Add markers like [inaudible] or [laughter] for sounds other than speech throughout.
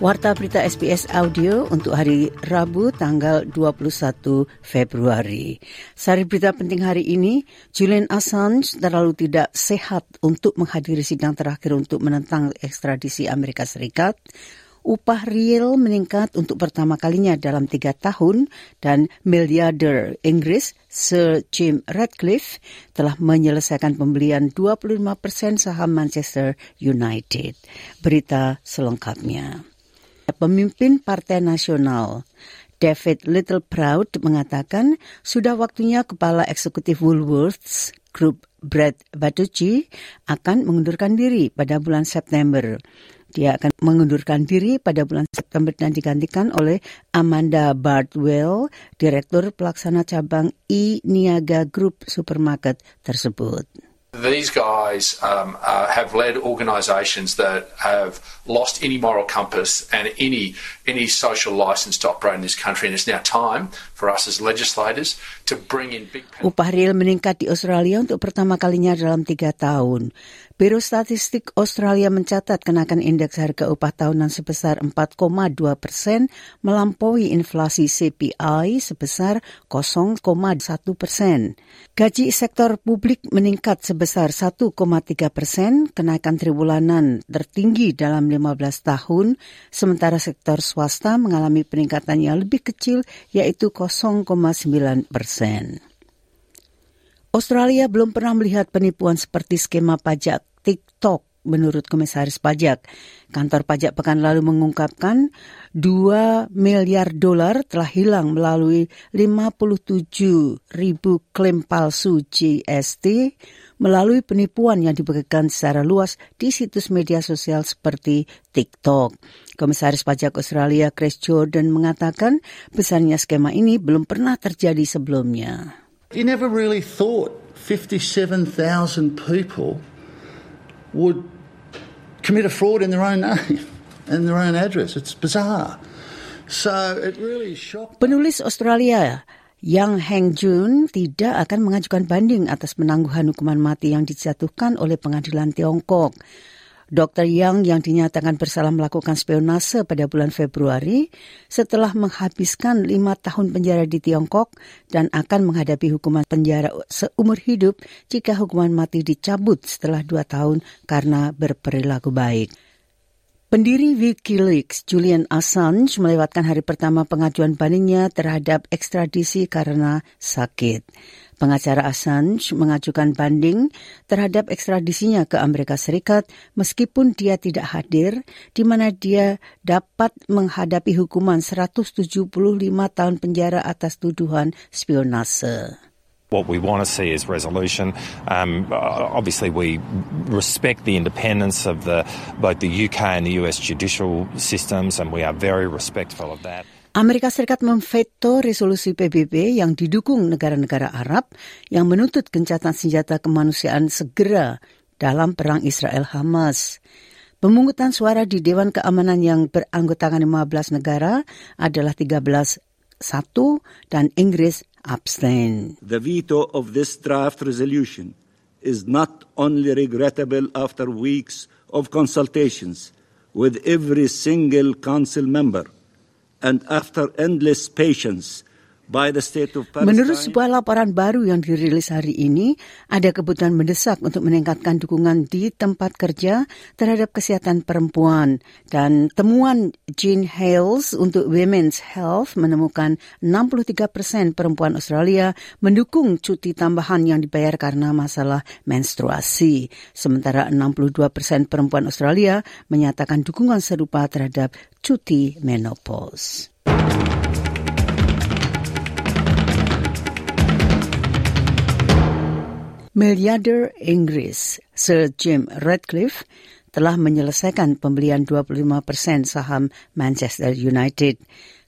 Warta berita SBS Audio untuk hari Rabu tanggal 21 Februari. Sari berita penting hari ini, Julian Assange terlalu tidak sehat untuk menghadiri sidang terakhir untuk menentang ekstradisi Amerika Serikat. Upah real meningkat untuk pertama kalinya dalam tiga tahun dan miliarder Inggris Sir Jim Ratcliffe telah menyelesaikan pembelian 25 persen saham Manchester United. Berita selengkapnya. Pemimpin Partai Nasional David Littleproud mengatakan sudah waktunya Kepala Eksekutif Woolworths Group Brad Batucci akan mengundurkan diri pada bulan September. Dia akan mengundurkan diri pada bulan September dan digantikan oleh Amanda Bardwell, Direktur Pelaksana Cabang E-Niaga Group Supermarket tersebut. These guys um, uh, have led organisations that have lost any moral compass and any any social license to operate in this country, and it's now time for us as legislators to bring in big. Upah real meningkat di Australia untuk pertama kalinya dalam tiga tahun. Biro Statistik Australia mencatat kenaikan indeks harga upah tahunan sebesar 4,2 persen melampaui inflasi CPI sebesar 0,1 persen. Gaji sektor publik meningkat sebesar 1,3 persen, kenaikan triwulanan tertinggi dalam 15 tahun, sementara sektor swasta mengalami peningkatan yang lebih kecil yaitu 0,9 persen. Australia belum pernah melihat penipuan seperti skema pajak TikTok menurut Komisaris Pajak. Kantor pajak pekan lalu mengungkapkan 2 miliar dolar telah hilang melalui 57 ribu klaim palsu GST melalui penipuan yang dibagikan secara luas di situs media sosial seperti TikTok. Komisaris Pajak Australia Chris Jordan mengatakan besarnya skema ini belum pernah terjadi sebelumnya. You never really thought 57,000 people would commit a fraud in their own name [laughs] and their own address. It's bizarre. So it really shocked. Penulis Australia Yang Heng Jun tidak akan mengajukan banding atas penangguhan hukuman mati yang dijatuhkan oleh pengadilan Tiongkok. Dr. Yang yang dinyatakan bersalah melakukan spionase pada bulan Februari setelah menghabiskan lima tahun penjara di Tiongkok dan akan menghadapi hukuman penjara seumur hidup jika hukuman mati dicabut setelah dua tahun karena berperilaku baik. Pendiri Wikileaks Julian Assange melewatkan hari pertama pengajuan bandingnya terhadap ekstradisi karena sakit. Pengacara Assange mengajukan banding terhadap ekstradisinya ke Amerika Serikat meskipun dia tidak hadir, di mana dia dapat menghadapi hukuman 175 tahun penjara atas tuduhan spionase. What we want to see is resolution. Um, obviously, we respect the independence of the, both the UK and the US judicial systems, and we are very respectful of that. Amerika Serikat memveto resolusi PBB yang didukung negara-negara Arab yang menuntut gencatan senjata kemanusiaan segera dalam perang Israel-Hamas. Pemungutan suara di Dewan Keamanan yang beranggotakan 15 negara adalah 13 satu dan Inggris abstain. The veto of this draft resolution is not only regrettable after weeks of consultations with every single council member and after endless patience Menurut sebuah laporan baru yang dirilis hari ini, ada kebutuhan mendesak untuk meningkatkan dukungan di tempat kerja terhadap kesehatan perempuan. Dan temuan Jean Hales untuk Women's Health menemukan 63 persen perempuan Australia mendukung cuti tambahan yang dibayar karena masalah menstruasi. Sementara 62 persen perempuan Australia menyatakan dukungan serupa terhadap cuti menopause. Miliarder Inggris Sir Jim Ratcliffe telah menyelesaikan pembelian 25 persen saham Manchester United.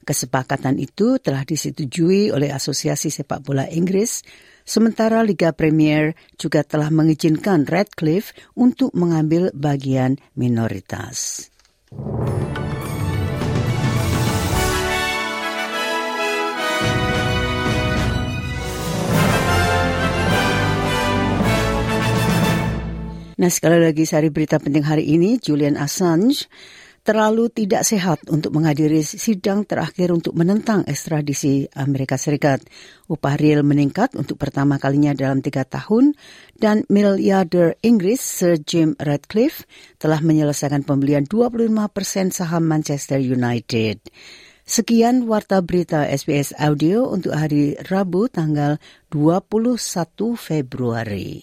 Kesepakatan itu telah disetujui oleh Asosiasi Sepak Bola Inggris, sementara Liga Premier juga telah mengizinkan Radcliffe untuk mengambil bagian minoritas. Nah sekali lagi sari berita penting hari ini, Julian Assange terlalu tidak sehat untuk menghadiri sidang terakhir untuk menentang ekstradisi Amerika Serikat. Upah real meningkat untuk pertama kalinya dalam tiga tahun dan miliarder Inggris Sir Jim Radcliffe telah menyelesaikan pembelian 25 persen saham Manchester United. Sekian warta berita SBS Audio untuk hari Rabu tanggal 21 Februari.